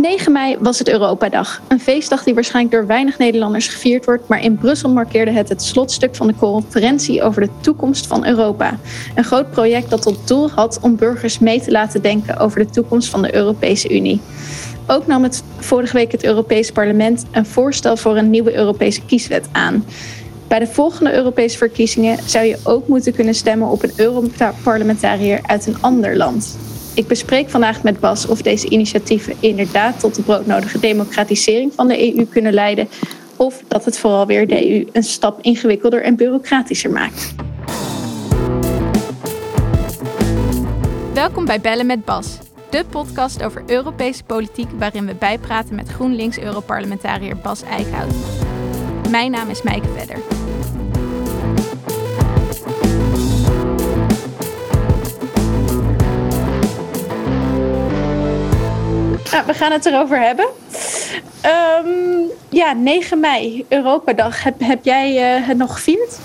9 mei was het Europadag. Een feestdag die waarschijnlijk door weinig Nederlanders gevierd wordt, maar in Brussel markeerde het het slotstuk van de conferentie over de toekomst van Europa. Een groot project dat tot doel had om burgers mee te laten denken over de toekomst van de Europese Unie. Ook nam het vorige week het Europese Parlement een voorstel voor een nieuwe Europese kieswet aan. Bij de volgende Europese verkiezingen zou je ook moeten kunnen stemmen op een Europarlementariër uit een ander land. Ik bespreek vandaag met Bas of deze initiatieven inderdaad tot de broodnodige democratisering van de EU kunnen leiden, of dat het vooral weer de EU een stap ingewikkelder en bureaucratischer maakt. Welkom bij Bellen met Bas, de podcast over Europese politiek waarin we bijpraten met GroenLinks-Europarlementariër Bas Eickhout. Mijn naam is Mijke Vedder. We gaan het erover hebben. Um, ja, 9 mei, Europadag. Heb, heb jij uh, het nog gevierd?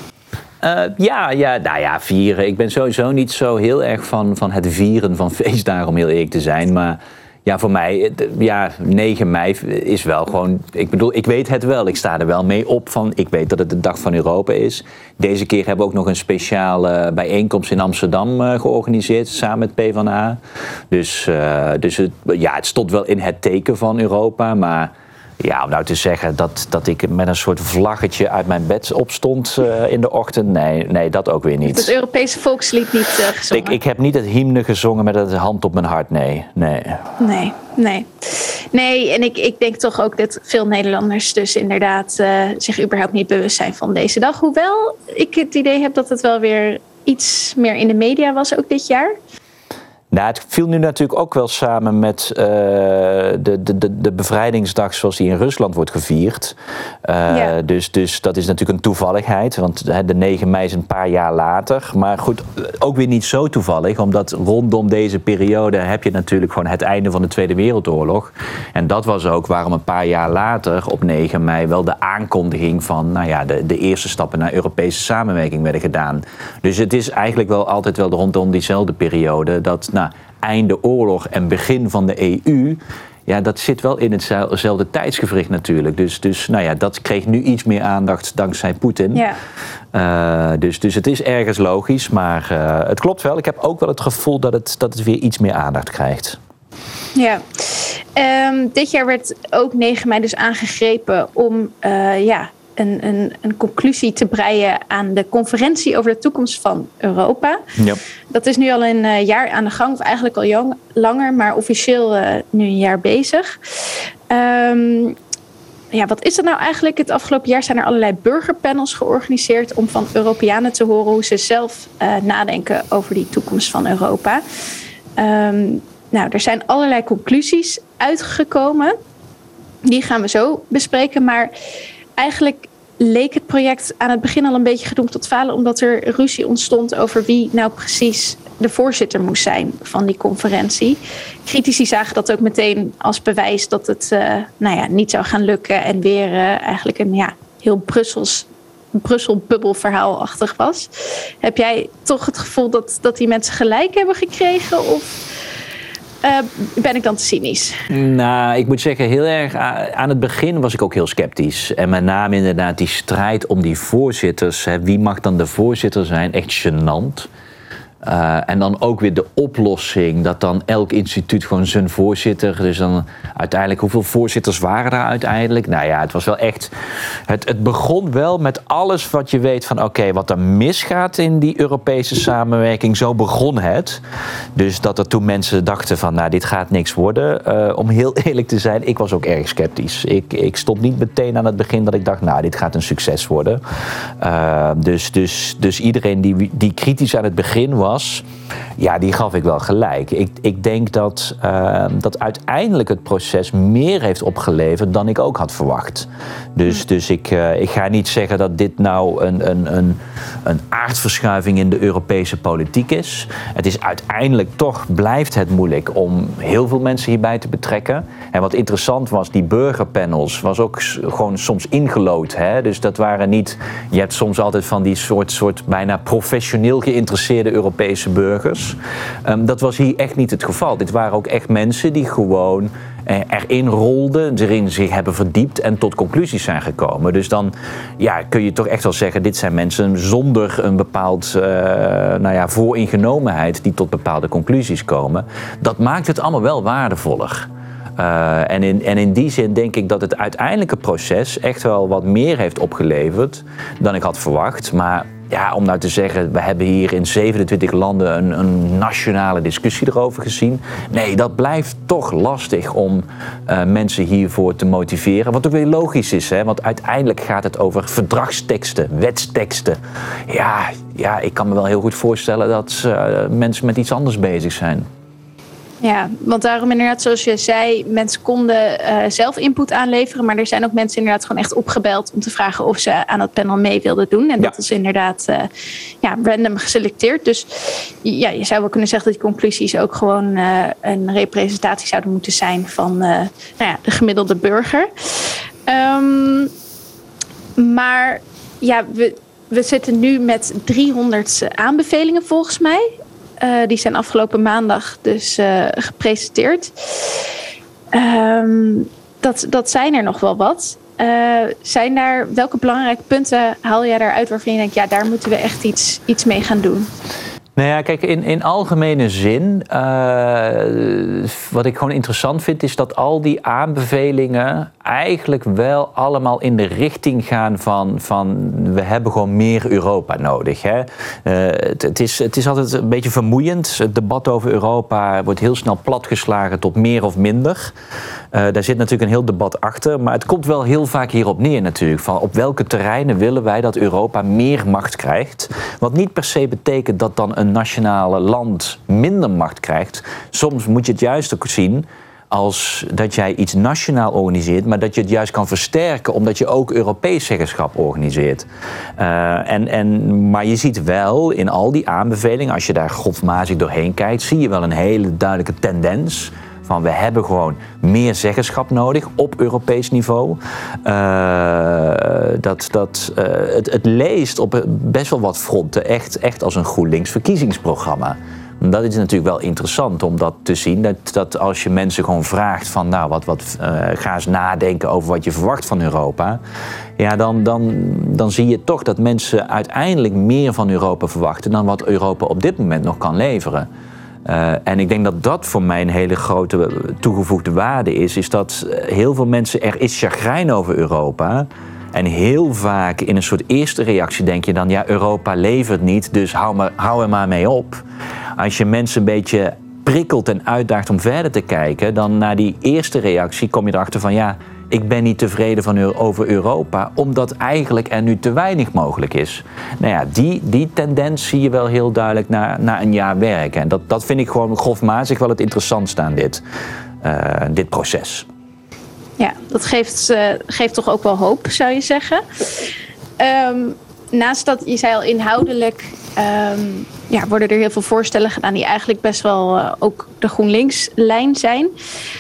Uh, ja, ja, nou ja, vieren. Ik ben sowieso niet zo heel erg van, van het vieren van feestdagen, om heel eerlijk te zijn. Maar ja, voor mij, ja, 9 mei is wel gewoon. Ik bedoel, ik weet het wel. Ik sta er wel mee op van. Ik weet dat het de dag van Europa is. Deze keer hebben we ook nog een speciale bijeenkomst in Amsterdam uh, georganiseerd. Samen met PvdA. Dus, uh, dus het, ja, het stond wel in het teken van Europa. Maar ja, om nou te zeggen dat, dat ik met een soort vlaggetje uit mijn bed opstond uh, in de ochtend. Nee, nee, dat ook weer niet. Het Europese volkslied niet uh, gezongen? Ik, ik heb niet het hymne gezongen met het hand op mijn hart, nee. Nee, nee. nee. Nee, en ik, ik denk toch ook dat veel Nederlanders dus inderdaad uh, zich überhaupt niet bewust zijn van deze dag. Hoewel ik het idee heb dat het wel weer iets meer in de media was ook dit jaar. Nou, het viel nu natuurlijk ook wel samen met uh, de, de, de bevrijdingsdag zoals die in Rusland wordt gevierd. Uh, ja. dus, dus dat is natuurlijk een toevalligheid, want de 9 mei is een paar jaar later. Maar goed, ook weer niet zo toevallig, omdat rondom deze periode heb je natuurlijk gewoon het einde van de Tweede Wereldoorlog. En dat was ook waarom een paar jaar later, op 9 mei, wel de aankondiging van nou ja, de, de eerste stappen naar Europese samenwerking werden gedaan. Dus het is eigenlijk wel altijd wel rondom diezelfde periode dat. Nou, einde oorlog en begin van de EU. Ja, dat zit wel in hetzelfde tijdsgevricht natuurlijk. Dus, dus nou ja, dat kreeg nu iets meer aandacht dankzij Poetin. Ja. Uh, dus, dus het is ergens logisch, maar uh, het klopt wel. Ik heb ook wel het gevoel dat het, dat het weer iets meer aandacht krijgt. Ja, um, dit jaar werd ook 9 mei dus aangegrepen om uh, ja, een, een, een, conclusie te breien aan de conferentie over de toekomst van Europa. Ja. Dat is nu al een uh, jaar aan de gang, of eigenlijk al jong, langer, maar officieel uh, nu een jaar bezig. Um, ja, wat is dat nou eigenlijk? Het afgelopen jaar zijn er allerlei burgerpanels georganiseerd om van Europeanen te horen hoe ze zelf uh, nadenken over die toekomst van Europa. Um, nou, er zijn allerlei conclusies uitgekomen. Die gaan we zo bespreken. Maar eigenlijk leek het project aan het begin al een beetje gedoemd tot falen, omdat er ruzie ontstond over wie nou precies de voorzitter moest zijn van die conferentie. Critici zagen dat ook meteen als bewijs dat het uh, nou ja, niet zou gaan lukken en weer uh, eigenlijk een ja, heel Brussels. Brussel-bubbelverhaalachtig was. Heb jij toch het gevoel dat, dat die mensen gelijk hebben gekregen? Of uh, ben ik dan te cynisch? Nou, ik moet zeggen, heel erg aan het begin was ik ook heel sceptisch. En met name inderdaad die strijd om die voorzitters. Hè, wie mag dan de voorzitter zijn? Echt gênant. Uh, en dan ook weer de oplossing dat dan elk instituut gewoon zijn voorzitter. Dus dan uiteindelijk, hoeveel voorzitters waren daar uiteindelijk? Nou ja, het was wel echt. Het, het begon wel met alles wat je weet van: oké, wat er misgaat in die Europese samenwerking. Zo begon het. Dus dat er toen mensen dachten: van nou, dit gaat niks worden. Uh, om heel eerlijk te zijn, ik was ook erg sceptisch. Ik, ik stond niet meteen aan het begin dat ik dacht: nou, dit gaat een succes worden. Uh, dus, dus, dus iedereen die, die kritisch aan het begin was ja, die gaf ik wel gelijk. Ik, ik denk dat, uh, dat uiteindelijk het proces meer heeft opgeleverd dan ik ook had verwacht. Dus, hmm. dus ik, uh, ik ga niet zeggen dat dit nou een, een, een, een aardverschuiving in de Europese politiek is. Het is uiteindelijk toch, blijft het moeilijk om heel veel mensen hierbij te betrekken. En wat interessant was, die burgerpanels was ook gewoon soms ingelood. Hè? Dus dat waren niet, je hebt soms altijd van die soort, soort bijna professioneel geïnteresseerde Europese Europese burgers. Ehm, dat was hier echt niet het geval. Dit waren ook echt mensen die gewoon eh, erin rolden, erin zich hebben verdiept en tot conclusies zijn gekomen. Dus dan ja, kun je toch echt wel zeggen, dit zijn mensen zonder een bepaald uh, nou ja, vooringenomenheid die tot bepaalde conclusies komen. Dat maakt het allemaal wel waardevoller. Uh, en, in, en in die zin denk ik dat het uiteindelijke proces echt wel wat meer heeft opgeleverd dan ik had verwacht. Maar ja, om nou te zeggen, we hebben hier in 27 landen een, een, nationale discussie erover gezien. Nee, dat blijft toch lastig om uh, mensen hiervoor te motiveren. Wat ook weer logisch is, hè? want uiteindelijk gaat het over verdragsteksten, wetsteksten. Ja, ja ik kan me wel heel goed voorstellen dat uh, mensen met iets anders bezig zijn. Ja, want daarom inderdaad, zoals je zei, mensen konden uh, zelf input aanleveren. Maar er zijn ook mensen inderdaad gewoon echt opgebeld om te vragen of ze aan het panel mee wilden doen. En dat is inderdaad uh, ja, random geselecteerd. Dus ja, je zou wel kunnen zeggen dat die conclusies ook gewoon uh, een representatie zouden moeten zijn van nou ja, de gemiddelde burger. Um, maar ja, we, we zitten nu met 300 aanbevelingen volgens mij. Uh, die zijn afgelopen maandag dus uh, gepresenteerd. Um, dat, dat zijn er nog wel wat. Uh, zijn daar, welke belangrijke punten haal jij daaruit waarvan je denkt, ja, daar moeten we echt iets, iets mee gaan doen? Nou ja, kijk, in, in algemene zin, wat ik gewoon interessant vind, is dat al die aanbevelingen eigenlijk wel allemaal in de richting gaan van, van we hebben gewoon meer Europa nodig. Hè? Uh, het, is, het is altijd een beetje vermoeiend. Het debat over Europa wordt heel snel platgeslagen tot meer of minder. Uh, daar zit natuurlijk een heel debat achter, maar het komt wel heel vaak hierop neer natuurlijk. Van op welke terreinen willen wij dat Europa meer macht krijgt? Wat niet per se betekent dat dan een nationale land minder macht krijgt. Soms moet je het juist ook zien als dat jij iets nationaal organiseert, maar dat je het juist kan versterken omdat je ook Europees zeggenschap organiseert. Uh, en, en, maar je ziet wel in al die aanbevelingen, als je daar godmatig doorheen kijkt, zie je wel een hele duidelijke tendens. Van we hebben gewoon meer zeggenschap nodig op Europees niveau. Uh, dat, dat, uh, het, het leest op best wel wat fronten echt, echt als een GroenLinks verkiezingsprogramma. Dat is natuurlijk wel interessant om dat te zien. Dat, dat als je mensen gewoon vraagt van nou, wat, wat uh, ga eens nadenken over wat je verwacht van Europa. Ja, dan, dan, dan zie je toch dat mensen uiteindelijk meer van Europa verwachten dan wat Europa op dit moment nog kan leveren. Uh, en ik denk dat dat voor mij een hele grote toegevoegde waarde is. Is dat heel veel mensen, er is chagrijn over Europa. En heel vaak in een soort eerste reactie denk je dan, ja, Europa levert niet, dus hou, maar, hou er maar mee op. Als je mensen een beetje prikkelt en uitdaagt om verder te kijken, dan na die eerste reactie kom je erachter van, ja, ik ben niet tevreden van, over Europa, omdat eigenlijk er nu te weinig mogelijk is. Nou ja, die, die tendens zie je wel heel duidelijk na, na een jaar werken. En dat, dat vind ik gewoon grofmazig wel het interessantste aan dit, uh, dit proces. Ja, dat geeft, uh, geeft toch ook wel hoop, zou je zeggen. Um, naast dat, je zei al inhoudelijk, um, ja, worden er heel veel voorstellen gedaan die eigenlijk best wel uh, ook de GroenLinks-lijn zijn.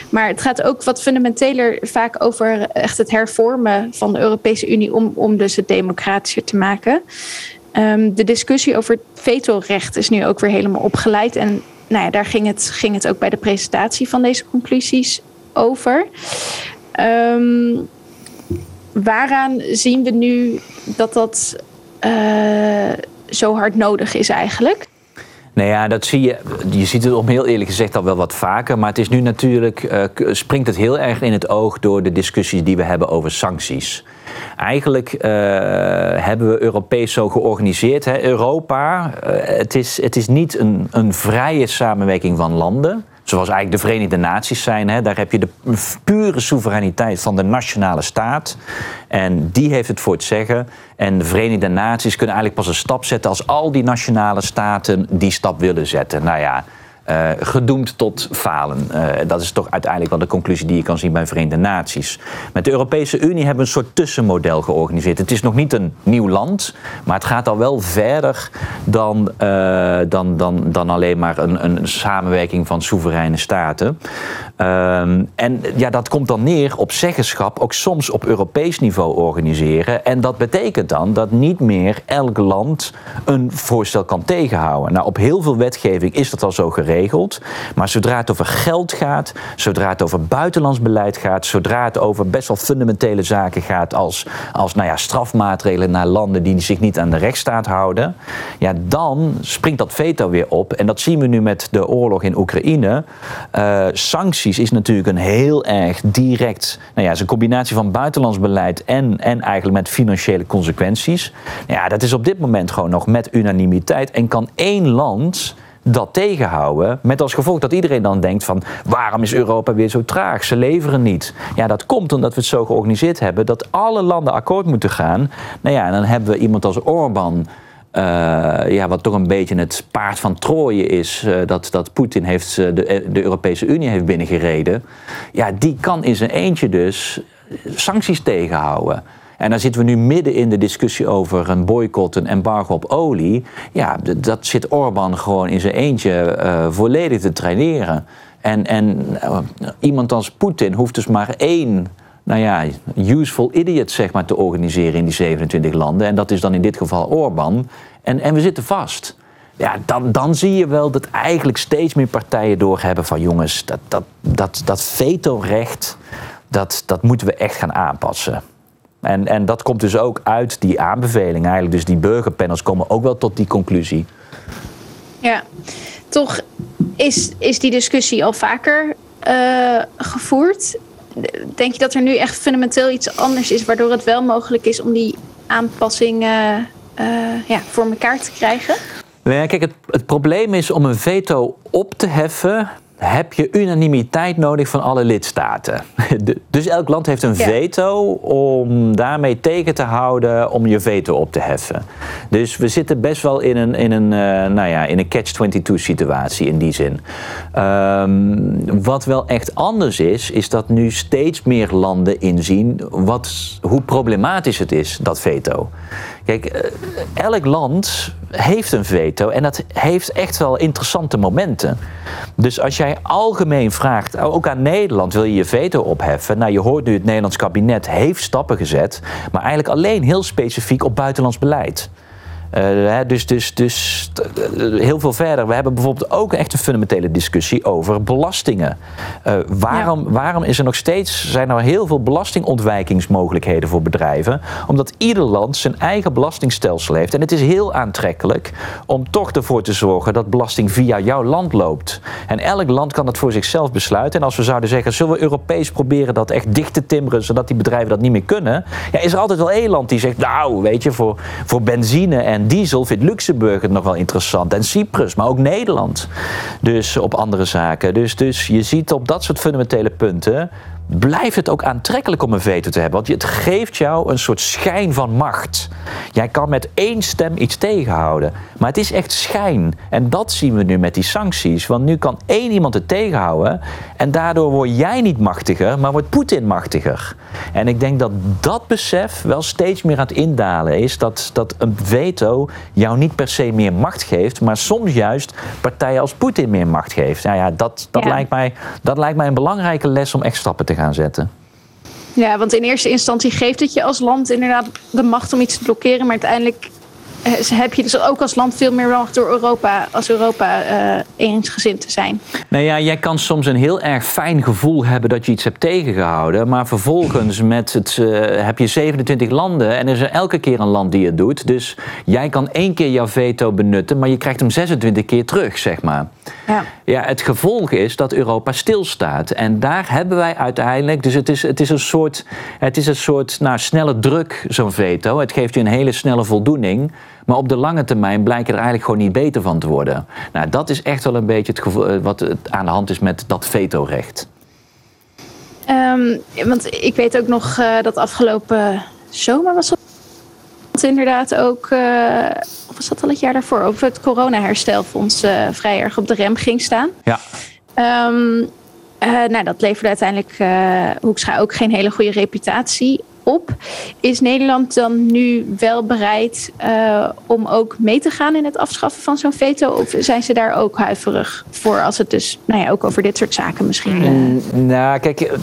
Maar het gaat ook wat fundamenteler vaak over echt het hervormen van de Europese Unie om, om dus het democratischer te maken. Um, de discussie over het vetorecht is nu ook weer helemaal opgeleid. En nou ja, daar ging het, ging het ook bij de presentatie van deze conclusies over. Um, waaraan zien we nu dat dat uh, zo hard nodig is eigenlijk? Nou ja, dat zie je. Je ziet het om heel eerlijk gezegd al wel wat vaker. Maar het is nu natuurlijk. Uh, springt het heel erg in het oog door de discussies die we hebben over sancties. Eigenlijk uh, hebben we Europees zo georganiseerd. Hè. Europa, het, is, het is niet een, een vrije samenwerking van landen zoals eigenlijk de Verenigde Naties zijn. Hè. Daar heb je de pure soevereiniteit van de nationale staat. En die heeft het voor het zeggen. En de Verenigde Naties kunnen eigenlijk pas een stap zetten als al die nationale staten die stap willen zetten. Nou ja. Uh, gedoemd tot falen. Uh, dat is toch uiteindelijk wel de conclusie die je kan zien bij Verenigde Naties. Met de Europese Unie hebben we een soort tussenmodel georganiseerd. Het is nog niet een nieuw land, maar het gaat al wel verder dan, uh, dan, dan, dan alleen maar een, een samenwerking van soevereine staten. Ehm, en ja, dat komt dan neer op zeggenschap, ook soms op Europees niveau organiseren. En dat betekent dan dat niet meer elk land een voorstel kan tegenhouden. Nou, op heel veel wetgeving is dat al zo geregeld. Maar zodra het over geld gaat, zodra het over buitenlands beleid gaat, zodra het over best wel fundamentele zaken gaat als, als nou ja, strafmaatregelen naar landen die zich niet aan de rechtsstaat houden, ja, dan springt dat veto weer op. En dat zien we nu met de oorlog in Oekraïne. Uh, sancties is natuurlijk een heel erg direct, nou ja, is een combinatie van buitenlands beleid en, en eigenlijk met financiële consequenties. Ja, dat is op dit moment gewoon nog met unanimiteit en kan één land dat tegenhouden. Met als gevolg dat iedereen dan denkt van waarom is Europa weer zo traag? Ze leveren niet. Ja, dat komt omdat we het zo georganiseerd hebben dat alle landen akkoord moeten gaan. Nou ja, en dan hebben we iemand als Orbán. Uh, ja, wat toch een beetje het paard van Troje is, uh, dat, dat Poetin heeft, uh, de, de Europese Unie heeft binnengereden. Ja, die kan in zijn eentje dus sancties tegenhouden. En dan zitten we nu midden in de discussie over een boycott, een embargo op olie. Ja, dat zit Orbán gewoon in zijn eentje uh, volledig te traineren. En, en uh, iemand als Poetin hoeft dus maar één nou ja, useful idiot zeg maar, te organiseren in die 27 landen. En dat is dan in dit geval Orbán. En, en we zitten vast. Ja, dan, dan zie je wel dat eigenlijk steeds meer partijen doorhebben van jongens, dat, dat, dat, dat vetorecht, dat, dat moeten we echt gaan aanpassen. En, en dat komt dus ook uit die aanbeveling eigenlijk. Dus die burgerpanels komen ook wel tot die conclusie. Ja, toch is, is die discussie al vaker uh, gevoerd. Denk je dat er nu echt fundamenteel iets anders is... waardoor het wel mogelijk is om die aanpassingen uh, ja, voor elkaar te krijgen? Nou ja, kijk, het, het probleem is om een veto op te heffen heb je unanimiteit nodig van alle lidstaten. Dus elk land heeft een veto om daarmee tegen te houden om je veto op te heffen. Dus we zitten best wel in een, in een, uh, nou ja, in een catch-22 situatie in die zin. Um, wat wel echt anders is, is dat nu steeds meer landen inzien wat, hoe problematisch het is, dat veto. Kijk, uh, elk land heeft een veto en dat heeft echt wel interessante momenten. Dus als jij algemeen vraagt, ook aan Nederland, wil je je veto opheffen? Nou, je hoort nu het Nederlands kabinet heeft stappen gezet, maar eigenlijk alleen heel specifiek op buitenlands beleid. Uh, dus, dus, dus heel veel verder. We hebben bijvoorbeeld ook echt een fundamentele discussie over belastingen. Uh, waarom, ja. waarom is er nog steeds, zijn er heel veel belastingontwijkingsmogelijkheden voor bedrijven? Omdat ieder land zijn eigen belastingstelsel heeft. En het is heel aantrekkelijk om toch ervoor te zorgen dat belasting via jouw land loopt. En elk land kan dat voor zichzelf besluiten. En als we zouden zeggen, zullen we Europees proberen dat echt dicht te timmeren, zodat die bedrijven dat niet meer kunnen? Ja, is er altijd wel één land die zegt, nou, weet je, voor, voor benzine en diesel vindt Luxemburg het nog wel interessant. En Cyprus, maar ook Nederland. Dus op andere zaken. Dus, dus je ziet op dat soort fundamentele punten blijft het ook aantrekkelijk om een veto te hebben. Want het geeft jou een soort schijn van macht. Jij kan met één stem iets tegenhouden. Maar het is echt schijn. En dat zien we nu met die sancties. Want nu kan één iemand het tegenhouden. En daardoor word jij niet machtiger, maar wordt Poetin machtiger. En ik denk dat dat besef wel steeds meer aan het indalen is. Dat, dat een veto jou niet per se meer macht geeft. Maar soms juist partijen als Poetin meer macht geeft. Nou ja, dat, dat, ja. Lijkt mij, dat lijkt mij een belangrijke les om echt stappen te gaan zetten. Ja, want in eerste instantie geeft het je als land inderdaad de macht om iets te blokkeren, maar uiteindelijk heb je dus ook als land veel meer macht door Europa, als Europa uh, eensgezind te zijn. Nou ja, jij kan soms een heel erg fijn gevoel hebben dat je iets hebt tegengehouden, maar vervolgens met het, uh, heb je 27 landen en er is er elke keer een land die het doet. Dus jij kan één keer jouw veto benutten, maar je krijgt hem 26 keer terug, zeg maar. Ja. ja, het gevolg is dat Europa stilstaat. En daar hebben wij uiteindelijk. Dus het is, het is een soort, het is een soort nou, snelle druk, zo'n veto. Het geeft je een hele snelle voldoening. Maar op de lange termijn blijkt er eigenlijk gewoon niet beter van te worden. Nou, dat is echt wel een beetje het gevoel, wat aan de hand is met dat vetorecht. Um, want ik weet ook nog uh, dat afgelopen zomer was het inderdaad ook, uh, was dat al het jaar daarvoor, over het corona-herstelfonds uh, vrij erg op de rem ging staan. Ja. Um, nou, dat leverde uiteindelijk Hoekstra ook geen hele goede reputatie op. Is Nederland dan nu wel bereid uh, om ook mee te gaan in het afschaffen van zo'n veto? Of zijn ze daar ook huiverig voor als het dus nou ja, ook over dit soort zaken misschien. Uh, nou, kijk,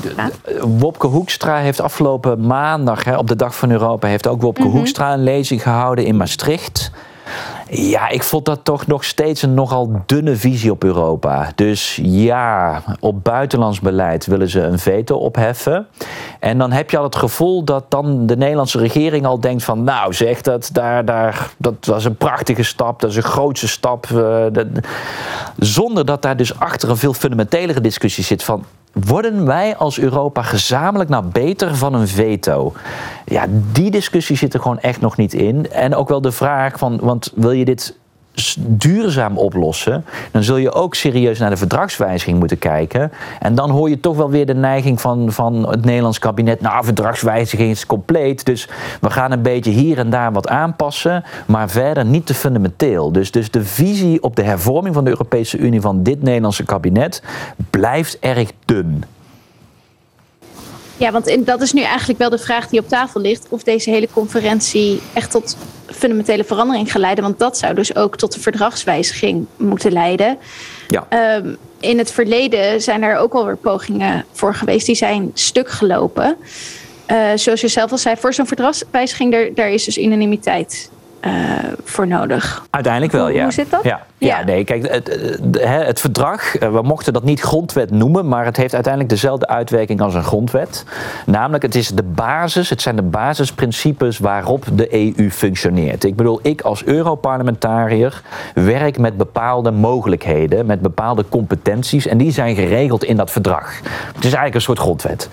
Wopke Hoekstra heeft afgelopen maandag, hè, op de Dag van Europa, heeft ook Wopke mm Hoekstra een lezing gehouden in Maastricht. Ja, ik vond dat toch nog steeds een nogal dunne visie op Europa. Dus ja, op buitenlands beleid willen ze een veto opheffen. En dan heb je al het gevoel dat dan de Nederlandse regering al denkt van... nou zeg, dat, daar, daar, dat was een prachtige stap, dat is een grootste stap. Dat, zonder dat daar dus achter een veel fundamentelere discussie zit van worden wij als Europa gezamenlijk nou beter van een veto? Ja, die discussie zit er gewoon echt nog niet in. En ook wel de vraag van, want wil je dit duurzaam oplossen, dan zul je ook serieus naar de verdragswijziging moeten kijken. En dan hoor je toch wel weer de neiging van, van het Nederlands kabinet. Nou, verdragswijziging is compleet. Dus we gaan een beetje hier en daar wat aanpassen, maar verder niet te fundamenteel. Dus, dus de visie op de hervorming van de Europese Unie van dit Nederlandse kabinet blijft erg dun. Ja, want dat is nu eigenlijk wel de vraag die op tafel ligt. Of deze hele conferentie echt tot fundamentele verandering gaat leiden. Want dat zou dus ook tot een verdragswijziging moeten leiden. Ja. Um, in het verleden zijn er ook alweer pogingen voor geweest. Die zijn stuk gelopen. Uh, zoals je zelf al zei, voor zo'n verdragswijziging, daar, daar is dus unanimiteit uh, voor nodig. Uiteindelijk wel, ja. Hoe zit dat? Ja, ja. nee, kijk, het, het, verdrag, eh, we mochten dat niet grondwet noemen, maar het heeft uiteindelijk dezelfde uitwerking als een grondwet. Namelijk, het is de basis, het zijn de basisprincipes waarop de EU functioneert. Ik bedoel, ik als Europarlementariër werk met bepaalde mogelijkheden, met bepaalde competenties en die zijn geregeld in dat verdrag. Het is eigenlijk een soort grondwet.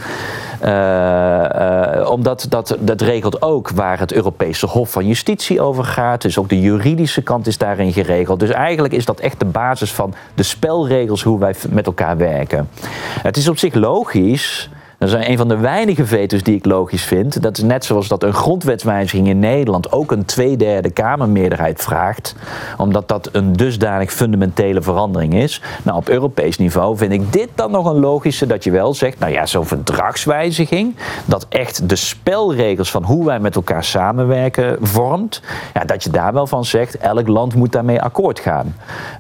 Uh, omdat dat, dat regelt ook waar het Europese Hof van Justitie over gaat. Dus ook de juridische kant is daarin geregeld. Dus eigenlijk is dat echt de basis van de spelregels hoe wij met elkaar werken. Het is op zich logisch dat is een van de weinige veto's die ik logisch vind. Dat is net zoals dat een grondwetswijziging in Nederland ook een tweederde Kamermeerderheid vraagt. Omdat dat een dusdanig fundamentele verandering is. Nou, op Europees niveau vind ik dit dan nog een logische dat je wel zegt, nou ja, zo'n verdragswijziging, dat echt de spelregels van hoe wij met elkaar samenwerken vormt. Ja, dat je daar wel van zegt, elk land moet daarmee akkoord gaan.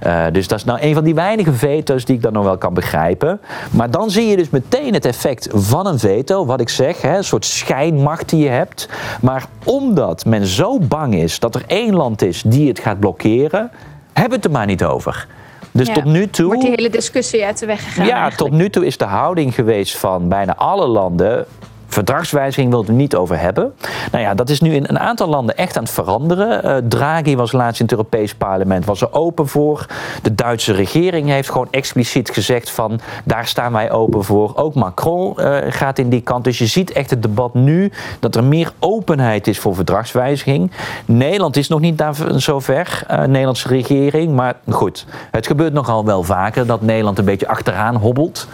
Uh, dus dat is nou een van die weinige veto's die ik dan nog wel kan begrijpen. Maar dan zie je dus meteen het effect van een veto, wat ik zeg, hè, een soort schijnmacht die je hebt. Maar omdat men zo bang is dat er één land is die het gaat blokkeren, hebben we het er maar niet over. Dus tot nu toe. Wordt die hele discussie uit de weg gegaan? Ja, tot nu toe is de houding geweest van bijna alle landen. Verdragswijziging wil het er niet over hebben. Nou ja, dat is nu in een aantal landen echt aan het veranderen. Uh, Draghi was laatst in het Europees Parlement, was er open voor. De Duitse regering heeft gewoon expliciet gezegd van daar staan wij open voor. Ook Macron uh, gaat in die kant. Dus je ziet echt het debat nu dat er meer openheid is voor verdragswijziging. Nederland is nog niet daar zover, uh, Nederlandse regering. Maar goed, het gebeurt nogal wel vaker dat Nederland een beetje achteraan hobbelt.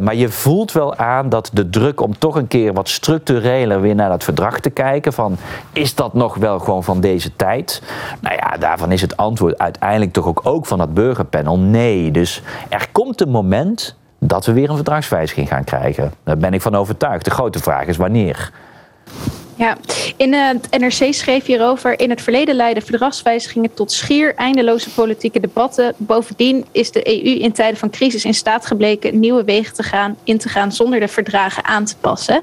maar je voelt wel aan dat de druk om toch een keer wat structureler weer naar dat verdrag te kijken. Van is dat nog wel gewoon van deze tijd? Nou ja, daarvan is het antwoord uiteindelijk toch ook, ook van dat burgerpanel nee. Dus er komt een moment dat we weer een verdragswijziging gaan krijgen. Daar ben ik van overtuigd. De grote vraag is wanneer. Ja, in het NRC schreef hierover. In het verleden leidden verdragswijzigingen tot schier eindeloze politieke debatten. Bovendien is de EU in tijden van crisis in staat gebleken nieuwe wegen te gaan, in te gaan zonder de verdragen aan te passen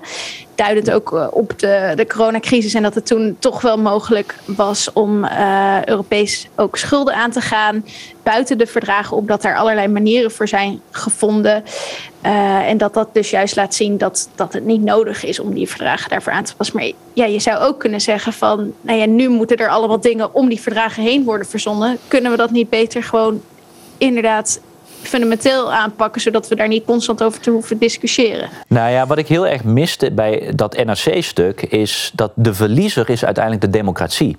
duidend ook eh, op de, de coronacrisis. En dat het toen toch wel mogelijk was om uh, Europees ook schulden aan te gaan. Buiten de verdragen, omdat er allerlei manieren voor zijn gevonden. Uh, en dat dat dus juist laat zien dat, dat het niet nodig is om die verdragen daarvoor aan te passen. Maar ja, je zou ook kunnen zeggen van, nou ja, nu moeten er allemaal dingen om die verdragen heen worden verzonnen. Kunnen we dat niet beter gewoon inderdaad fundamenteel aanpakken, zodat we daar niet constant over te hoeven discussiëren. Nou ja, wat ik heel erg miste bij dat NRC-stuk is dat de verliezer is uiteindelijk de democratie.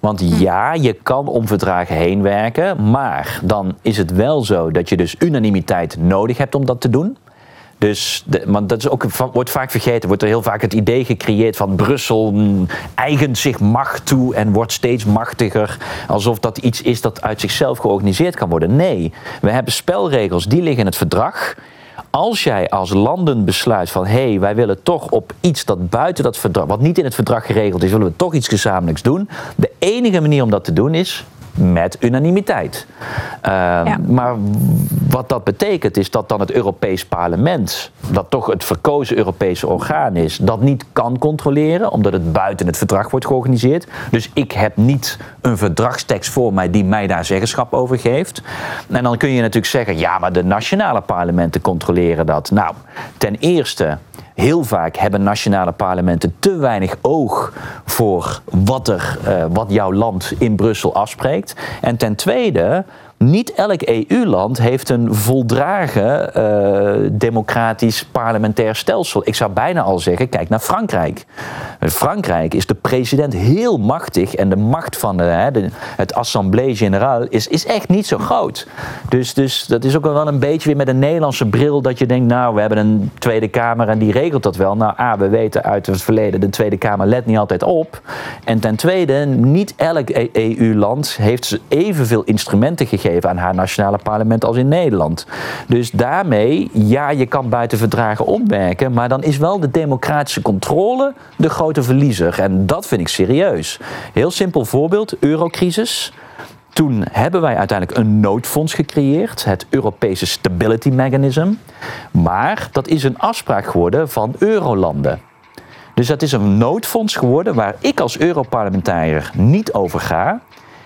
Want hm. ja, je kan om verdragen heen werken, maar dan is het wel zo dat je dus unanimiteit nodig hebt om dat te doen. Dus, de, dat is ook, wordt vaak vergeten, wordt er heel vaak het idee gecreëerd van Brussel eigent zich macht toe en wordt steeds machtiger. Alsof dat iets is dat uit zichzelf georganiseerd kan worden. Nee, we hebben spelregels, die liggen in het verdrag. Als jij als landen besluit van hé, hey, wij willen toch op iets dat buiten dat verdrag, wat niet in het verdrag geregeld is, willen we toch iets gezamenlijks doen. De enige manier om dat te doen is met unanimiteit. Uh, Maar wat dat betekent is dat dan het Europees Parlement, dat toch het verkozen Europese orgaan is, dat niet kan controleren, omdat het buiten het verdrag wordt georganiseerd. Dus ik heb niet een verdragstekst voor mij die mij daar zeggenschap over geeft. En dan kun je natuurlijk zeggen, ja, maar de nationale parlementen controleren dat. Nou, ten eerste heel vaak hebben nationale parlementen te weinig oog voor wat, er, uh, wat jouw land in Brussel afspreekt. En ten tweede niet elk EU-land heeft een voldragen uh, democratisch parlementair stelsel. Ik zou bijna al zeggen, kijk naar Frankrijk. In Frankrijk is de president heel machtig en de macht van de, de, het Assemblée Générale is, is echt niet zo groot. Dus, dus dat is ook wel een beetje weer met een Nederlandse bril dat je denkt, nou, we hebben een Tweede Kamer en die regelt dat wel. Nou, A, we weten uit het verleden, de Tweede Kamer let niet altijd op. En ten tweede, niet elk EU-land heeft evenveel instrumenten gegeven aan haar nationale parlement als in Nederland. Dus daarmee, ja, je kan buiten verdragen opwerken, maar dan is wel de democratische controle de grote verliezer. En dat vind ik serieus. Heel simpel voorbeeld: eurocrisis. Toen hebben wij uiteindelijk een noodfonds gecreëerd, het Europese Stability Mechanism. Maar dat is een afspraak geworden van eurolanden. Dus dat is een noodfonds geworden waar ik als Europarlementariër niet over ga.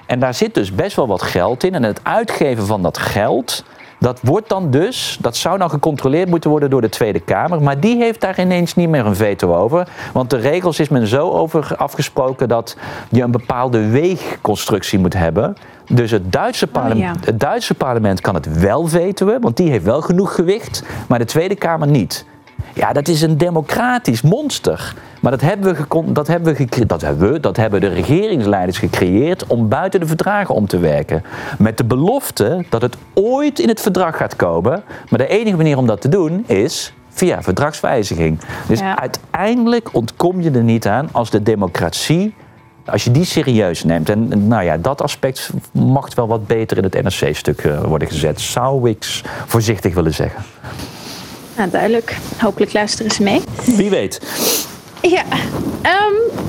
En daar zit dus best wel wat geld in. En het uitgeven van dat geld, dat wordt dan dus, dat zou dan gecontroleerd moeten worden door de Tweede Kamer. Maar die heeft daar ineens niet meer een veto over. Want de regels is men zo over afgesproken dat je een bepaalde weegconstructie moet hebben. Dus het Duitse, oh, parlement, het Duitse parlement kan het wel vetoen, want die heeft wel genoeg gewicht, maar de Tweede Kamer niet. Ja, dat is een democratisch monster. Maar dat hebben, we dat, hebben we dat, hebben we, dat hebben de regeringsleiders gecreëerd om buiten de verdragen om te werken. Met de belofte dat het ooit in het verdrag gaat komen. Maar de enige manier om dat te doen is via verdragswijziging. Dus uiteindelijk ontkom je er niet aan als de democratie als je die serieus neemt, en nou ja, dat aspect mag wel wat beter in het NRC-stuk eh, worden gezet, zou ik voorzichtig willen zeggen. Nou, duidelijk. Hopelijk luisteren ze mee. Wie weet. Ja, um,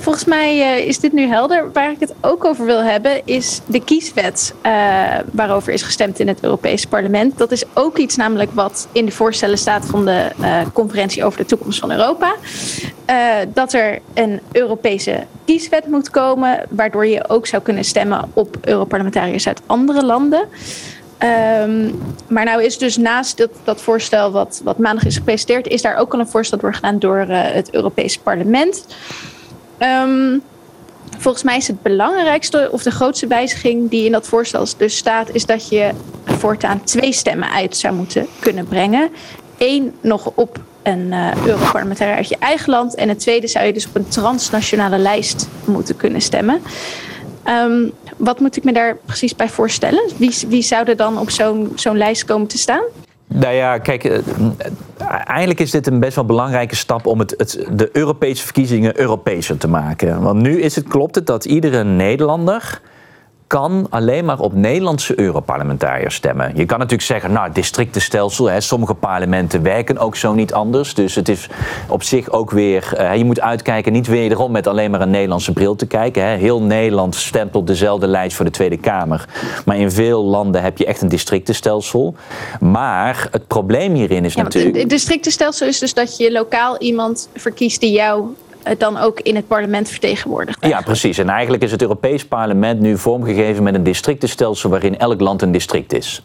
volgens mij uh, is dit nu helder. Waar ik het ook over wil hebben is de kieswet uh, waarover is gestemd in het Europese parlement. Dat is ook iets namelijk wat in de voorstellen staat van de uh, conferentie over de toekomst van Europa. dat er een Europese kieswet moet komen, waardoor je ook zou kunnen stemmen op Europarlementariërs uit andere landen. Um, maar nou is dus naast dat, dat voorstel wat, wat maandag is gepresenteerd, is daar ook al een voorstel doorgedaan door uh, het Europese parlement. Um, volgens mij is het belangrijkste of de grootste wijziging die in dat voorstel dus staat, is dat je voortaan twee stemmen uit zou moeten kunnen brengen. Eén nog op een uh, Europarlementariër uit je eigen land. En het tweede zou je dus op een transnationale lijst moeten kunnen stemmen. Um, wat moet ik me daar precies bij voorstellen? Wie, wie zou er dan op zo'n zo'n lijst komen te staan? Nou ja, kijk, eh, eigenlijk is dit een best wel belangrijke stap om het, het, de Europese verkiezingen Europeeser te maken. Want nu is het, klopt het dat iedere Nederlander kan alleen maar op Nederlandse Europarlementariërs stemmen. Je kan natuurlijk zeggen, nou, districtenstelsel, hè, sommige parlementen werken ook zo niet anders. Dus het is op zich ook weer, uh, je moet uitkijken, niet wederom met alleen maar een Nederlandse bril te kijken. Hè. Heel Nederland stempelt dezelfde lijst voor de Tweede Kamer. Maar in veel landen heb je echt een districtenstelsel. Maar het probleem hierin is ja, natuurlijk. Het districtenstelsel is dus dat je lokaal iemand verkiest die jou het dan ook in het parlement vertegenwoordigt. Ja, precies. En eigenlijk is het Europees Parlement nu vormgegeven met een districtenstelsel waarin elk land een district is.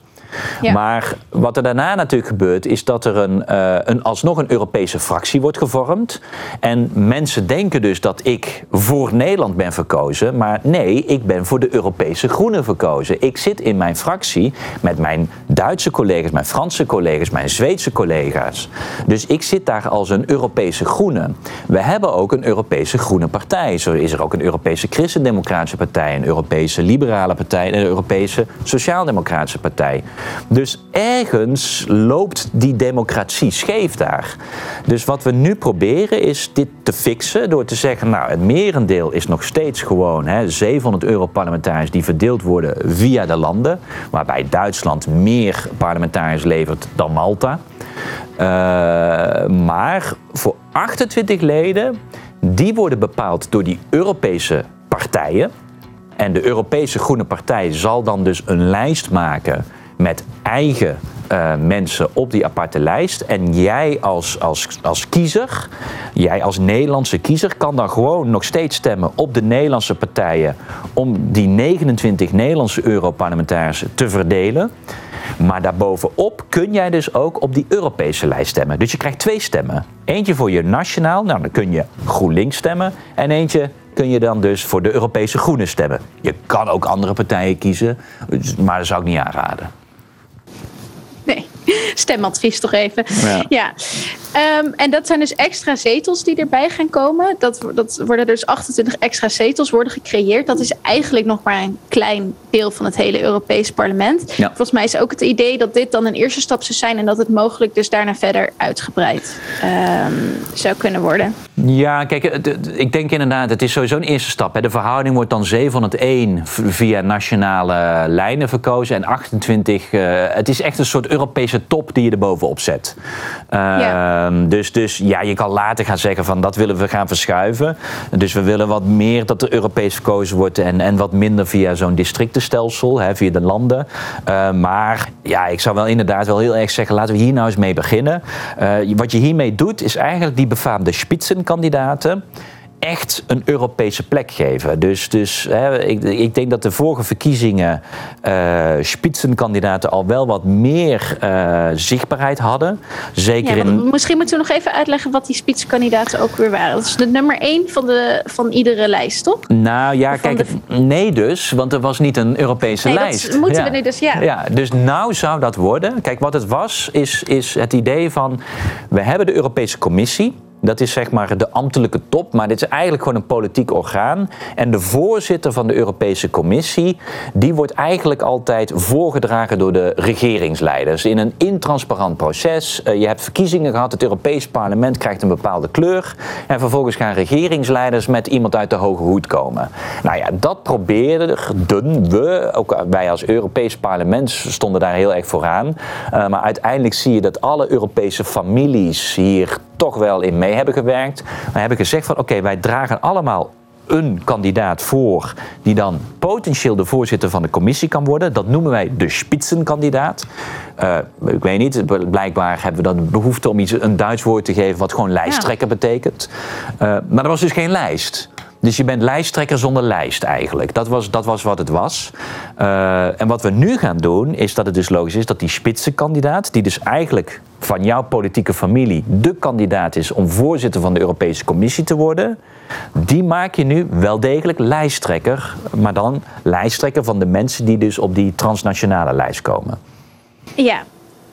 Maar wat er daarna natuurlijk gebeurt, is dat er een, uh, een, alsnog een Europese fractie wordt gevormd. En mensen denken dus dat ik voor Nederland ben verkozen. Maar nee, ik ben voor de Europese Groenen verkozen. Ik zit in mijn fractie met mijn Duitse collega's, mijn Franse collega's, mijn Zweedse collega's. Dus ik zit daar als een Europese Groene. We hebben ook een Europese Groene Partij. Zo is er ook een Europese Christendemocratische Partij, een Europese Liberale Partij en een Europese Sociaaldemocratische Partij. Dus ergens loopt die democratie scheef daar. Dus wat we nu proberen is dit te fixen door te zeggen, nou het merendeel is nog steeds gewoon hè, 700 Europarlementariërs die verdeeld worden via de landen, waarbij Duitsland meer parlementariërs levert dan Malta. Uh, maar voor 28 leden, die worden bepaald door die Europese partijen. En de Europese Groene Partij zal dan dus een lijst maken met eigen uh, mensen op die aparte lijst. En jij als, als, als kiezer, jij als Nederlandse kiezer, kan dan gewoon nog steeds stemmen op de Nederlandse partijen om die 29 Nederlandse Europarlementariërs te verdelen. Maar daarbovenop kun jij dus ook op die Europese lijst stemmen. Dus je krijgt twee stemmen. Eentje voor je nationaal, nou dan kun je GroenLinks stemmen. En eentje kun je dan dus voor de Europese Groenen stemmen. Je kan ook andere partijen kiezen, maar dat zou ik niet aanraden. Stemadvies toch even. Ja. ja. Ehm, en dat zijn dus extra zetels die erbij gaan komen. Dat, dat worden dus 28 extra zetels worden gecreëerd. Dat is eigenlijk nog maar een klein deel van het hele Europese parlement. Ja. Volgens mij is ook het idee dat dit dan een eerste stap zou zijn en dat het mogelijk dus daarna verder uitgebreid um, zou kunnen worden. Ja, kijk, ik denk inderdaad, het is sowieso een eerste stap. De verhouding wordt dan 701 via nationale lijnen verkozen en 28. Uh, het is echt een soort Europese top die je er bovenop zet. Uh, ja. Ehm, dus, dus ja, je kan later gaan zeggen van dat willen we gaan verschuiven. Dus we willen wat meer dat er Europees verkozen wordt en, en wat minder via zo'n districtenstelsel, hè, via de landen. Ehm, maar ja, ik zou wel inderdaad wel heel erg zeggen, laten we hier nou eens mee beginnen. Uh, wat je hiermee doet, is eigenlijk die befaamde spitsenkandidaten echt een Europese plek geven. Dus, dus hè, ik, ik, denk dat de vorige verkiezingen uh, spitsenkandidaten al wel wat meer uh, zichtbaarheid hadden. Zeker ja, in... Misschien moeten we nog even uitleggen wat die spitsenkandidaten ook weer waren. Dat is de nummer één van, de, van iedere lijst, toch? Nou ja, kijk, de... nee dus, want er was niet een Europese nee, lijst. Dat moeten we nu dus, ja. ja. Dus nou zou dat worden. Kijk, wat het was, is, is het idee van... we hebben de Europese Commissie... Dat is zeg maar de ambtelijke top, maar dit is eigenlijk gewoon een politiek orgaan. En de voorzitter van de Europese Commissie, die wordt eigenlijk altijd voorgedragen door de regeringsleiders. In een intransparant proces. Uh, je hebt verkiezingen gehad, het Europees Parlement krijgt een bepaalde kleur. En vervolgens gaan regeringsleiders met iemand uit de hoge hoed komen. Nou ja, dat probeerden we, ook wij als Europees Parlement stonden daar heel erg vooraan. Uh, maar uiteindelijk zie je dat alle Europese families hier toch wel in hebben gewerkt. Dan heb ik gezegd van oké, wij dragen allemaal een kandidaat voor die dan potentieel de voorzitter van de commissie kan worden. Dat noemen wij de spitsenkandidaat. Uh, ik weet niet, blijkbaar hebben we dan behoefte om iets, een Duits woord te geven wat gewoon lijsttrekker betekent. Uh, maar er was dus geen lijst. Dus je bent lijsttrekker zonder lijst eigenlijk. Dat was, dat was wat het was. Uh, en wat we nu gaan doen, is dat het dus logisch is dat die spitsenkandidaat, die dus eigenlijk van jouw politieke familie de kandidaat is om voorzitter van de Europese Commissie te worden, die maak je nu wel degelijk lijsttrekker, maar dan lijsttrekker van de mensen die dus op die transnationale lijst komen. Ja,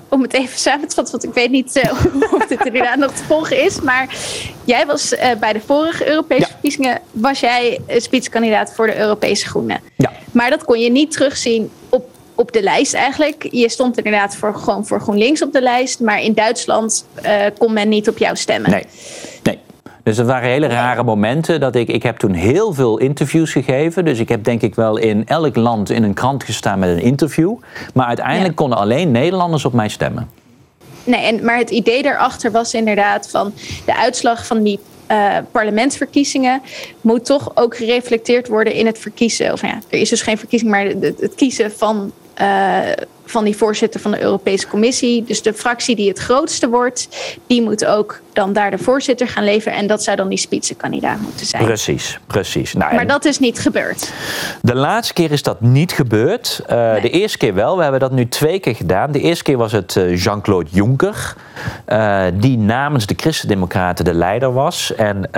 om het even samen te vatten, want ik weet niet uh, of dit inderdaad nog te volgen is. Maar jij was uh, bij de vorige Europese verkiezingen was jij spitskandidaat voor de Europese Groenen. Ja. Maar dat kon je niet terugzien op, op de lijst eigenlijk. Je stond inderdaad voor, gewoon voor GroenLinks op de lijst. Maar in Duitsland uh, kon men niet op jou stemmen. Nee. nee. Dus dat waren hele rare momenten. Dat ik, ik heb toen heel veel interviews gegeven. Dus ik heb denk ik wel in elk land in een krant gestaan met een interview. Maar uiteindelijk ja. konden alleen Nederlanders op mij stemmen. Nee, en, maar het idee daarachter was inderdaad van de uitslag van die uh, parlementsverkiezingen moet toch ook gereflecteerd worden in het verkiezen. Of ja, er is dus geen verkiezing, maar het, het kiezen van uh, van die voorzitter van de Europese Commissie. Dus de fractie die het grootste wordt, die moet ook dan daar de voorzitter gaan leveren. En dat zou dan die spitsenkandidaat moeten zijn. Precies, precies. Nou, maar dat is niet gebeurd. De laatste keer is dat niet gebeurd. Uh, nee. De eerste keer wel. We hebben dat nu twee keer gedaan. De eerste keer was het uh, Jean-Claude Juncker. Uh, die namens de Christen-Democraten de leider was. En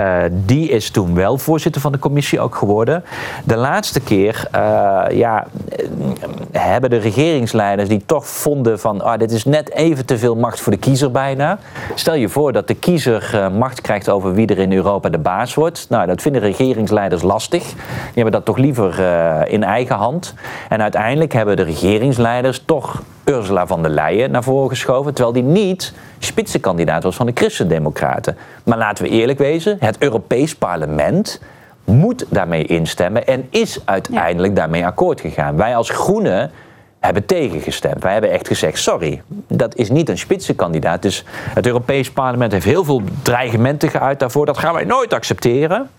die is toen wel voorzitter van de commissie ook geworden. De laatste keer ja, hebben de regeringsleiders die toch vonden van ah, dit is net even te veel macht voor de kiezer bijna. Stel je voor dat de kiezer uh, macht krijgt over wie er in Europa de baas wordt. Nou, dat vinden regeringsleiders lastig. Die hebben dat toch liever uh, in eigen hand. En uiteindelijk hebben de regeringsleiders toch Ursula van der Leyen naar voren geschoven, terwijl die niet spitsenkandidaat was van de Christen-Democraten. Maar laten we eerlijk wezen, het Europees Parlement moet daarmee instemmen en is uiteindelijk daarmee akkoord gegaan. Wij als Groenen hebben tegengestemd. Wij hebben echt gezegd: sorry, dat is niet een spitsenkandidaat. Dus het Europees Parlement heeft heel veel dreigementen geuit daarvoor. Dat gaan wij nooit accepteren.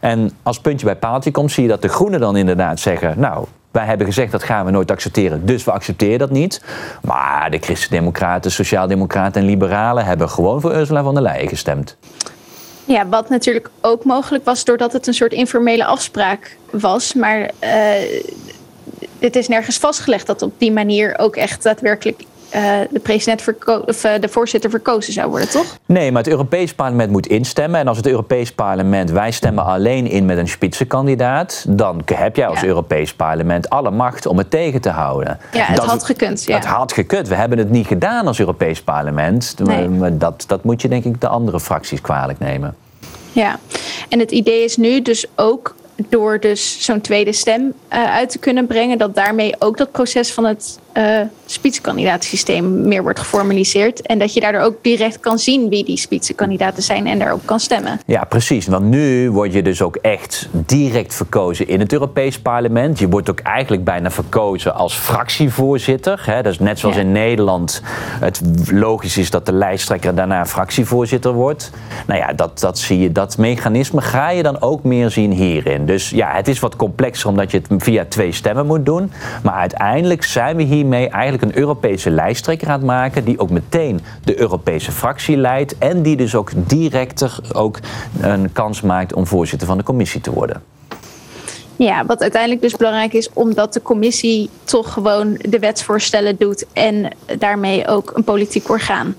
En als puntje bij paaltje komt, zie je dat de Groenen dan inderdaad zeggen: Nou, wij hebben gezegd dat gaan we nooit accepteren, dus we accepteren dat niet. Maar de Christen-Democraten, Sociaaldemocraten en Liberalen hebben gewoon voor Ursula von der Leyen gestemd. Ja, wat natuurlijk ook mogelijk was doordat het een soort informele afspraak was. Maar uh, dit is nergens vastgelegd dat op die manier ook echt daadwerkelijk uh, de, president of, uh, de voorzitter verkozen zou worden, toch? Nee, maar het Europees Parlement moet instemmen. En als het Europees Parlement, wij stemmen alleen in met een spitsenkandidaat, dan heb jij als ja. Europees Parlement alle macht om het tegen te houden. Ja, het dat, had gekund. Ja. Het had gekund. We hebben het niet gedaan als Europees Parlement. Nee. Dat, dat moet je denk ik de andere fracties kwalijk nemen. Ja, en het idee is nu dus ook door dus zo'n tweede stem uh, uit te kunnen brengen, dat daarmee ook dat proces van het uh, spitsenkandidaatsysteem meer wordt geformaliseerd. En dat je daardoor ook direct kan zien wie die spitsenkandidaten zijn en daarop kan stemmen. Ja, precies. Want nu word je dus ook echt direct verkozen in het Europees Parlement. Je wordt ook eigenlijk bijna verkozen als fractievoorzitter. Hè. Dat is net zoals ja. in Nederland het logisch is dat de lijsttrekker daarna fractievoorzitter wordt. Nou ja, dat, dat zie je, dat mechanisme ga je dan ook meer zien hierin. Dus ja, het is wat complexer omdat je het via twee stemmen moet doen. Maar uiteindelijk zijn we hiermee eigenlijk een Europese lijsttrekker aan maken. Die ook meteen de Europese fractie leidt. En die dus ook directer ook een kans maakt om voorzitter van de commissie te worden. Ja, wat uiteindelijk dus belangrijk is, omdat de commissie toch gewoon de wetsvoorstellen doet en daarmee ook een politiek orgaan.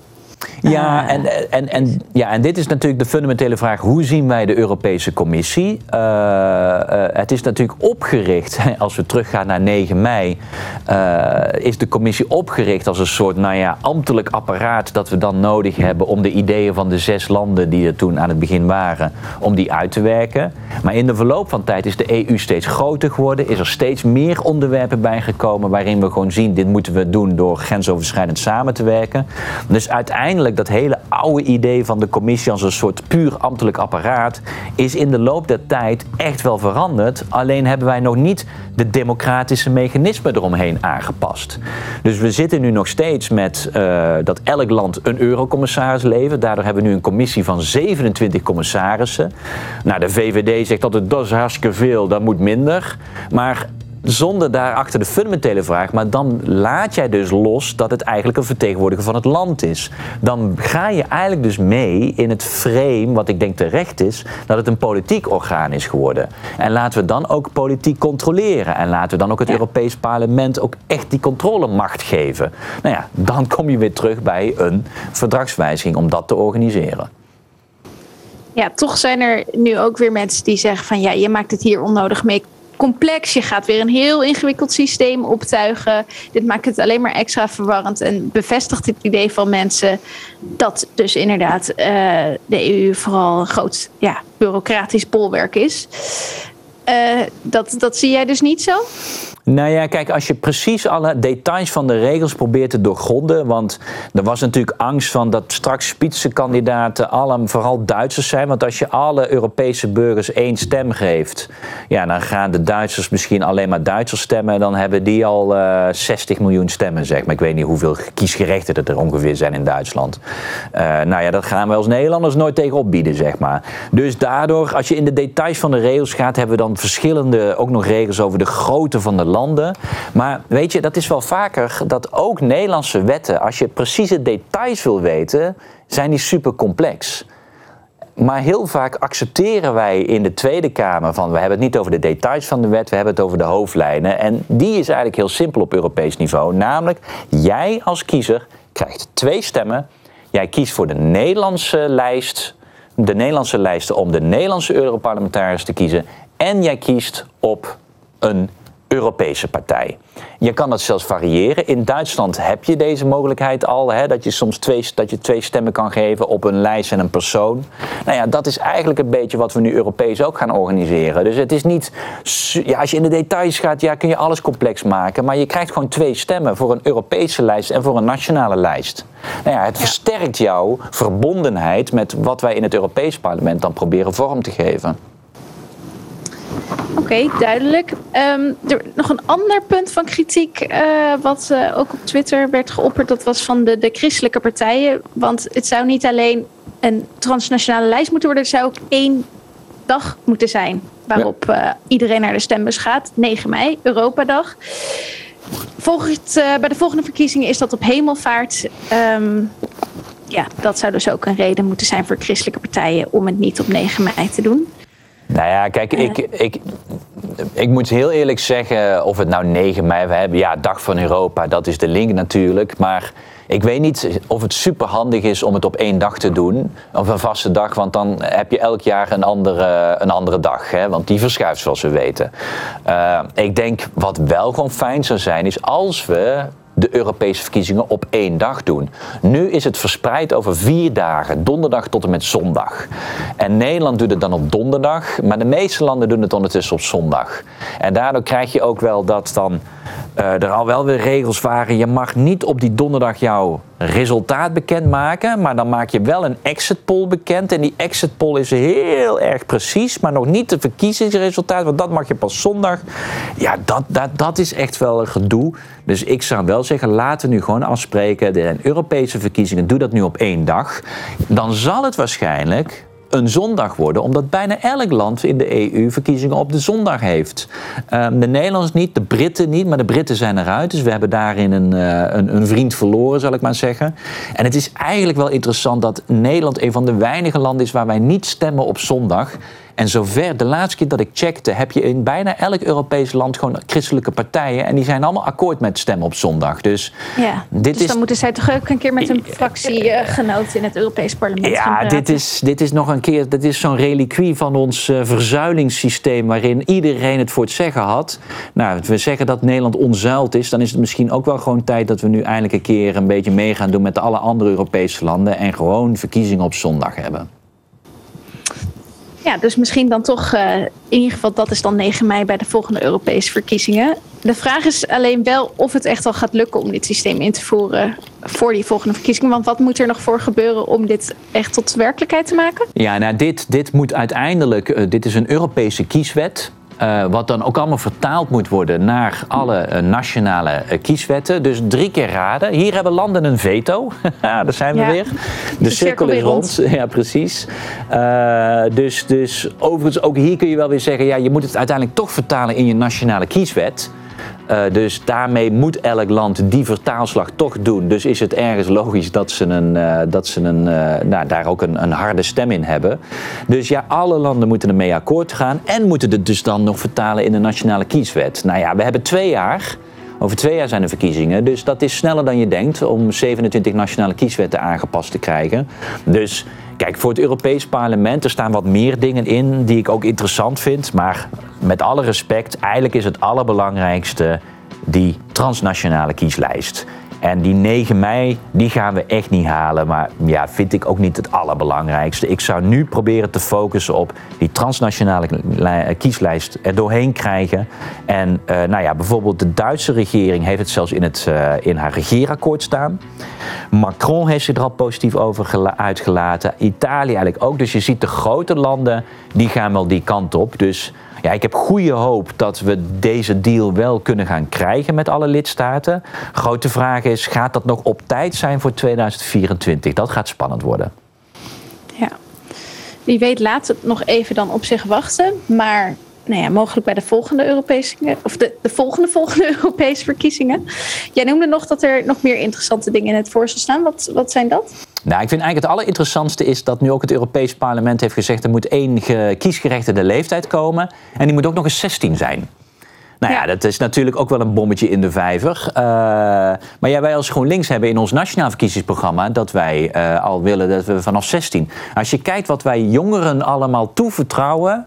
Ja, ah. en, en, en, ja, en dit is natuurlijk de fundamentele vraag: hoe zien wij de Europese Commissie? Uh, uh, het is natuurlijk opgericht, als we teruggaan naar 9 mei, uh, is de Commissie opgericht als een soort nou ja, ambtelijk apparaat dat we dan nodig hebben om de ideeën van de zes landen die er toen aan het begin waren, om die uit te werken. Maar in de verloop van tijd is de EU steeds groter geworden, is er steeds meer onderwerpen bijgekomen waarin we gewoon zien: dit moeten we doen door grensoverschrijdend samen te werken. Dus uiteindelijk uiteindelijk dat hele oude idee van de commissie als een soort puur ambtelijk apparaat is in de loop der tijd echt wel veranderd. Alleen hebben wij nog niet de democratische mechanismen eromheen aangepast. Dus we zitten nu nog steeds met uh, dat elk land een eurocommissaris levert. Daardoor hebben we nu een commissie van 27 commissarissen. Nou, de VVD zegt dat is hartstikke veel, dat moet minder. Maar zonder daarachter de fundamentele vraag, maar dan laat jij dus los dat het eigenlijk een vertegenwoordiger van het land is. Dan ga je eigenlijk dus mee in het frame, wat ik denk terecht is, dat het een politiek orgaan is geworden. En laten we dan ook politiek controleren. En laten we dan ook het ja. Europees Parlement ook echt die controlemacht geven. Nou ja, dan kom je weer terug bij een verdragswijziging om dat te organiseren. Ja, toch zijn er nu ook weer mensen die zeggen van ja, je maakt het hier onnodig mee complex. Je gaat weer een heel ingewikkeld systeem optuigen. Dit maakt het alleen maar extra verwarrend en bevestigt het idee van mensen dat dus inderdaad uh, de EU vooral een groot ja, bureaucratisch bolwerk is. Uh, dat, dat zie jij dus niet zo? Nou ja, kijk, als je precies alle details van de regels probeert te doorgronden. Want er was natuurlijk angst van dat straks spitsenkandidaten allemaal vooral Duitsers zijn. Want als je alle Europese burgers één stem geeft, ja, dan gaan de Duitsers misschien alleen maar Duitsers stemmen. En dan hebben die al uh, eh, 60 miljoen stemmen, zeg maar. Ik weet niet hoeveel kiesgerechten er ongeveer zijn in Duitsland. Uh, nou ja, dat gaan we als Nederlanders nooit tegen opbieden, zeg maar. Dus daardoor, als je in de details van de regels gaat, hebben we dan verschillende, ook nog regels over de grootte van de landen landen. Maar weet je, dat is wel vaker dat ook Nederlandse wetten, als je precieze details wil weten, zijn die super complex. Maar heel vaak accepteren wij in de Tweede Kamer van we hebben het niet over de details van de wet, we hebben het over de hoofdlijnen. En die is eigenlijk heel simpel op Europees niveau. Namelijk, jij als kiezer krijgt twee stemmen. Jij kiest voor de Nederlandse lijst, de Nederlandse lijsten om de Nederlandse Europarlementariërs te kiezen. En jij kiest op een Europese partij. Je kan dat zelfs variëren. In Duitsland heb je deze mogelijkheid al, hè, dat je soms twee, dat je twee stemmen kan geven op een lijst en een persoon. Nou ja, dat is eigenlijk een beetje wat we nu Europees ook gaan organiseren. Dus het is niet, ja, als je in de details gaat, ja, kun je alles complex maken, maar je krijgt gewoon twee stemmen voor een Europese lijst en voor een nationale lijst. Nou ja, het versterkt jouw verbondenheid met wat wij in het Europees Parlement dan proberen vorm te geven. Oké, duidelijk. Um, er, nog een ander punt van kritiek, uh, wat uh, ook op Twitter werd geopperd, dat was van de, de christelijke partijen. Want het zou niet alleen een transnationale lijst moeten worden, het zou ook één dag moeten zijn waarop ja. uh, iedereen naar de stembus gaat. 9 mei, Europadag. Volgens, bij de volgende verkiezingen is dat op hemelvaart. Um, ja, dat zou dus ook een reden moeten zijn voor christelijke partijen om het niet op 9 mei te doen. Nou ja, kijk, ik, ik, ik moet heel eerlijk zeggen, of het nou 9 mei we hebben, ja, Dag van Europa, dat is de link natuurlijk. Maar ik weet niet of het super handig is om het op één dag te doen, of een vaste dag, want dan heb je elk jaar een andere, een andere dag, hè, want die verschuift zoals we weten. Uh, ik denk wat wel gewoon fijn zou zijn, is als we de Europese verkiezingen op één dag doen. Nu is het verspreid over vier dagen, donderdag tot en met zondag. En Nederland doet het dan op donderdag, maar de meeste landen doen het ondertussen op zondag. En daardoor krijg je ook wel dat dan uh, er al wel weer regels waren. Je mag niet op die donderdag jouw resultaat bekendmaken, maar dan maak je wel een exit poll bekend. En die exit poll is heel erg precies, maar nog niet de verkiezingsresultaat, want dat mag je pas zondag. Ja, dat, dat, dat is echt wel een gedoe. Dus ik zou wel zeggen, laten we nu gewoon afspreken. De Europese verkiezingen, doe dat nu op één dag. Dan zal het waarschijnlijk een zondag worden, omdat bijna elk land in de EU verkiezingen op de zondag heeft. Um, de Nederlanders niet, de Britten niet, maar de Britten zijn eruit. Dus we hebben daarin een, uh, een, een, vriend verloren, zal ik maar zeggen. En het is eigenlijk wel interessant dat Nederland een van de weinige landen is waar wij niet stemmen op zondag. En zover, de laatste keer dat ik checkte, heb je in bijna elk Europees land gewoon christelijke partijen. En die zijn allemaal akkoord met stemmen op zondag. Dus, ja, dit dus dan moeten zij toch ook een keer met een fractiegenoot in het Europees parlement ja, gaan dit is, dit is nog een keer, dit is zo'n reliquie van ons uh, verzuilingssysteem waarin iedereen het voor het zeggen had. Nou, we zeggen dat Nederland onzuild is, dan is het misschien ook wel gewoon tijd dat we nu eindelijk een keer een beetje mee gaan doen met alle andere Europese landen en gewoon verkiezingen op zondag hebben. Ja, dus misschien dan toch, uh, in ieder geval dat is dan 9 mei bij de volgende Europese verkiezingen. De vraag is alleen wel of het echt al gaat lukken om dit systeem in te voeren voor die volgende verkiezingen. Want wat moet er nog voor gebeuren om dit echt tot werkelijkheid te maken? Ja, nou dit, dit moet uiteindelijk, uh, dit is een Europese kieswet. Uh, wat dan ook allemaal vertaald moet worden naar alle uh, nationale uh, kieswetten. Dus drie keer raden. Hier hebben landen een veto. Daar zijn we ja. weer. De, De cirkel, cirkel is rond. rond. Ja, precies. dus, dus overigens, ook hier kun je wel weer zeggen... Ja, je moet het uiteindelijk toch vertalen in je nationale kieswet... Uh, dus daarmee moet elk land die vertaalslag toch doen. Dus is het ergens logisch dat ze, een, uh, dat ze een, uh, nou, daar ook een, een, harde stem in hebben. Dus ja, alle landen moeten ermee akkoord gaan en moeten het dus dan nog vertalen in de nationale kieswet. Nou ja, we hebben twee jaar. Over twee jaar zijn de verkiezingen. Dus dat is sneller dan je denkt om 27 nationale kieswetten aangepast te krijgen. Dus Kijk, voor het Europees Parlement er staan wat meer dingen in die ik ook interessant vind. Maar met alle respect, eigenlijk is het allerbelangrijkste die transnationale kieslijst. En die 9 mei, die gaan we echt niet halen. Maar ja, vind ik ook niet het allerbelangrijkste. Ik zou nu proberen te focussen op die transnationale kieslijst er doorheen krijgen. En uh, nou ja, bijvoorbeeld de Duitse regering heeft het zelfs in, het, uh, in haar regeerakkoord staan. Macron heeft zich er al positief over uitgelaten. Italië eigenlijk ook. Dus je ziet de grote landen, die gaan wel die kant op. Dus ja, ik heb goede hoop dat we deze deal wel kunnen gaan krijgen met alle lidstaten. Grote vraag is, gaat dat nog op tijd zijn voor 2024? Dat gaat spannend worden. Ja, wie weet laat het nog even dan op zich wachten. Maar nou ja, mogelijk bij de volgende Europese, of de, de volgende volgende Europese verkiezingen. Jij noemde nog dat er nog meer interessante dingen in het voorstel staan. Wat, wat zijn dat? Nou, ik vind eigenlijk het allerinteressantste is dat nu ook het Europees Parlement heeft gezegd... er moet één kiesgerechtigde leeftijd komen en die moet ook nog eens 16 zijn. Nou ja, dat is natuurlijk ook wel een bommetje in de vijver. Uh, maar ja, wij als GroenLinks hebben in ons nationaal verkiezingsprogramma... dat wij uh, al willen dat we vanaf 16... Als je kijkt wat wij jongeren allemaal toevertrouwen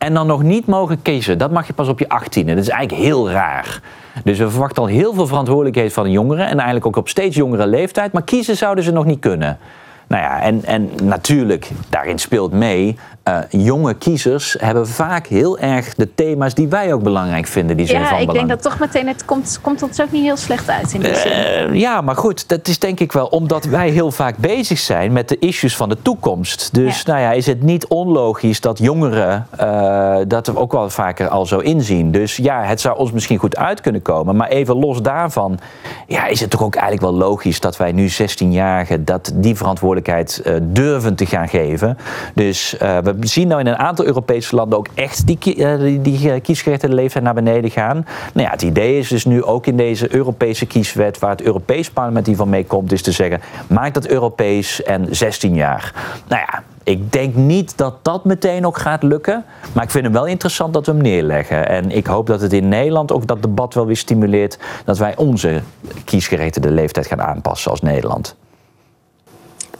En dan nog niet mogen kiezen. Dat mag je pas op je achttiende. Dat is eigenlijk heel raar. Dus we verwachten al heel veel verantwoordelijkheid van de jongeren. En eigenlijk ook op steeds jongere leeftijd. Maar kiezen zouden ze nog niet kunnen. Nou ja, en, en natuurlijk, daarin speelt mee. Uh, jonge kiezers hebben vaak heel erg de thema's die wij ook belangrijk vinden. Die zijn ja, van ik belang. denk dat toch meteen, het komt, komt ons ook niet heel slecht uit in die zin. Uh, ja, maar goed, dat is denk ik wel omdat wij heel vaak bezig zijn met de issues van de toekomst. Dus Ja. nou ja, is het niet onlogisch dat jongeren uh, dat we ook wel vaker al zo inzien. Dus ja, het zou ons misschien goed uit kunnen komen. Maar even los daarvan, ja, is het toch ook eigenlijk wel logisch dat wij nu 16-jarigen dat die verantwoordelijkheid durven te gaan geven. Dus we zien nou in een aantal Europese landen ook echt die, uh, die, die kiesgerechtigde leeftijd naar beneden gaan. Nou ja, het idee is dus nu ook in deze Europese kieswet, waar het Europees parlement hiervan mee komt, is te zeggen: maak dat Europees en 16 jaar. Nou ja. Ik denk niet dat dat meteen ook gaat lukken. Maar ik vind het wel interessant dat we hem neerleggen. En ik hoop dat het in Nederland ook dat debat wel weer stimuleert. Dat wij onze kiesgerechtigde leeftijd gaan aanpassen als Nederland.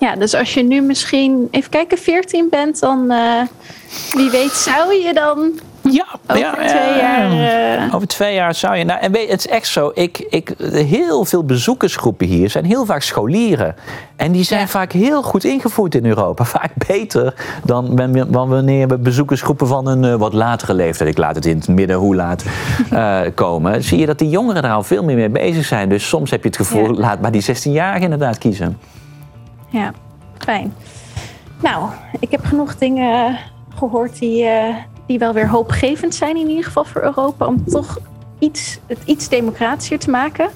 Ja, dus als je nu misschien, even kijken, 14 bent, dan uh, wie weet zou je dan ja, over ja, twee jaar... Uh... Over twee jaar zou je... Nou, en weet, het is echt zo, ik, ik, heel veel bezoekersgroepen hier zijn heel vaak scholieren. En die zijn ja. vaak heel goed ingevoerd in Europa. Vaak beter dan, dan wanneer we bezoekersgroepen van een uh, wat latere leeftijd... ik laat het in het midden hoe laat uh, komen... zie je dat die jongeren daar al veel meer mee bezig zijn. Dus soms heb je het gevoel, ja. laat maar die 16-jarigen inderdaad kiezen. Ja, fijn. Nou, ik heb genoeg dingen gehoord die, uh, die wel weer hoopgevend zijn, in ieder geval voor Europa, om toch iets, het iets democratischer te maken.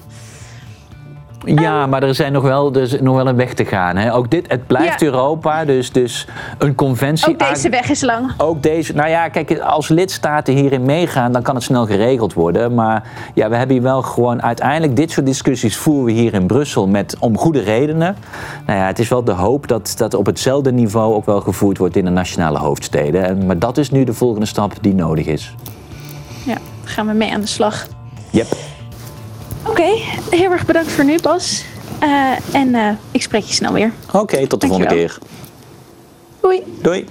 Ja, maar er, zijn nog wel, er is nog wel een weg te gaan. Hè. Ook dit, het blijft Ja. Europa, dus, dus een conventie. Ook deze weg is lang. Ook deze, nou ja, kijk, als lidstaten hierin meegaan, dan kan het snel geregeld worden. Maar ja, we hebben hier wel gewoon uiteindelijk dit soort discussies voeren we hier in Brussel met, om goede redenen. Nou ja, het is wel de hoop dat dat op hetzelfde niveau ook wel gevoerd wordt in de nationale hoofdsteden. En- Maar dat is nu de volgende stap die nodig is. Ja, gaan we mee aan de slag. Yep. Oké, heel erg bedankt voor nu, Bas. Eh, en eh, ik spreek je snel weer. Oké, tot de volgende keer. Doei. Doei.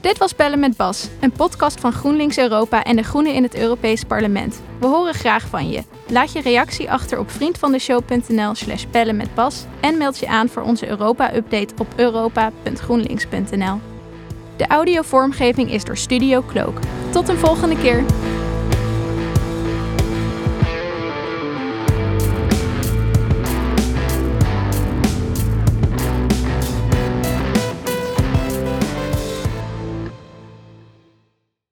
Dit was Bellen met Bas, een podcast van GroenLinks Europa en de Groenen in het Europees Parlement. We horen graag van je. Laat je reactie achter op vriendvandeshow.nl slash bellen met Bas en meld je aan voor onze Europa-update op europa.groenlinks.nl. De audiovormgeving is door Studio Cloak. Tot een volgende keer!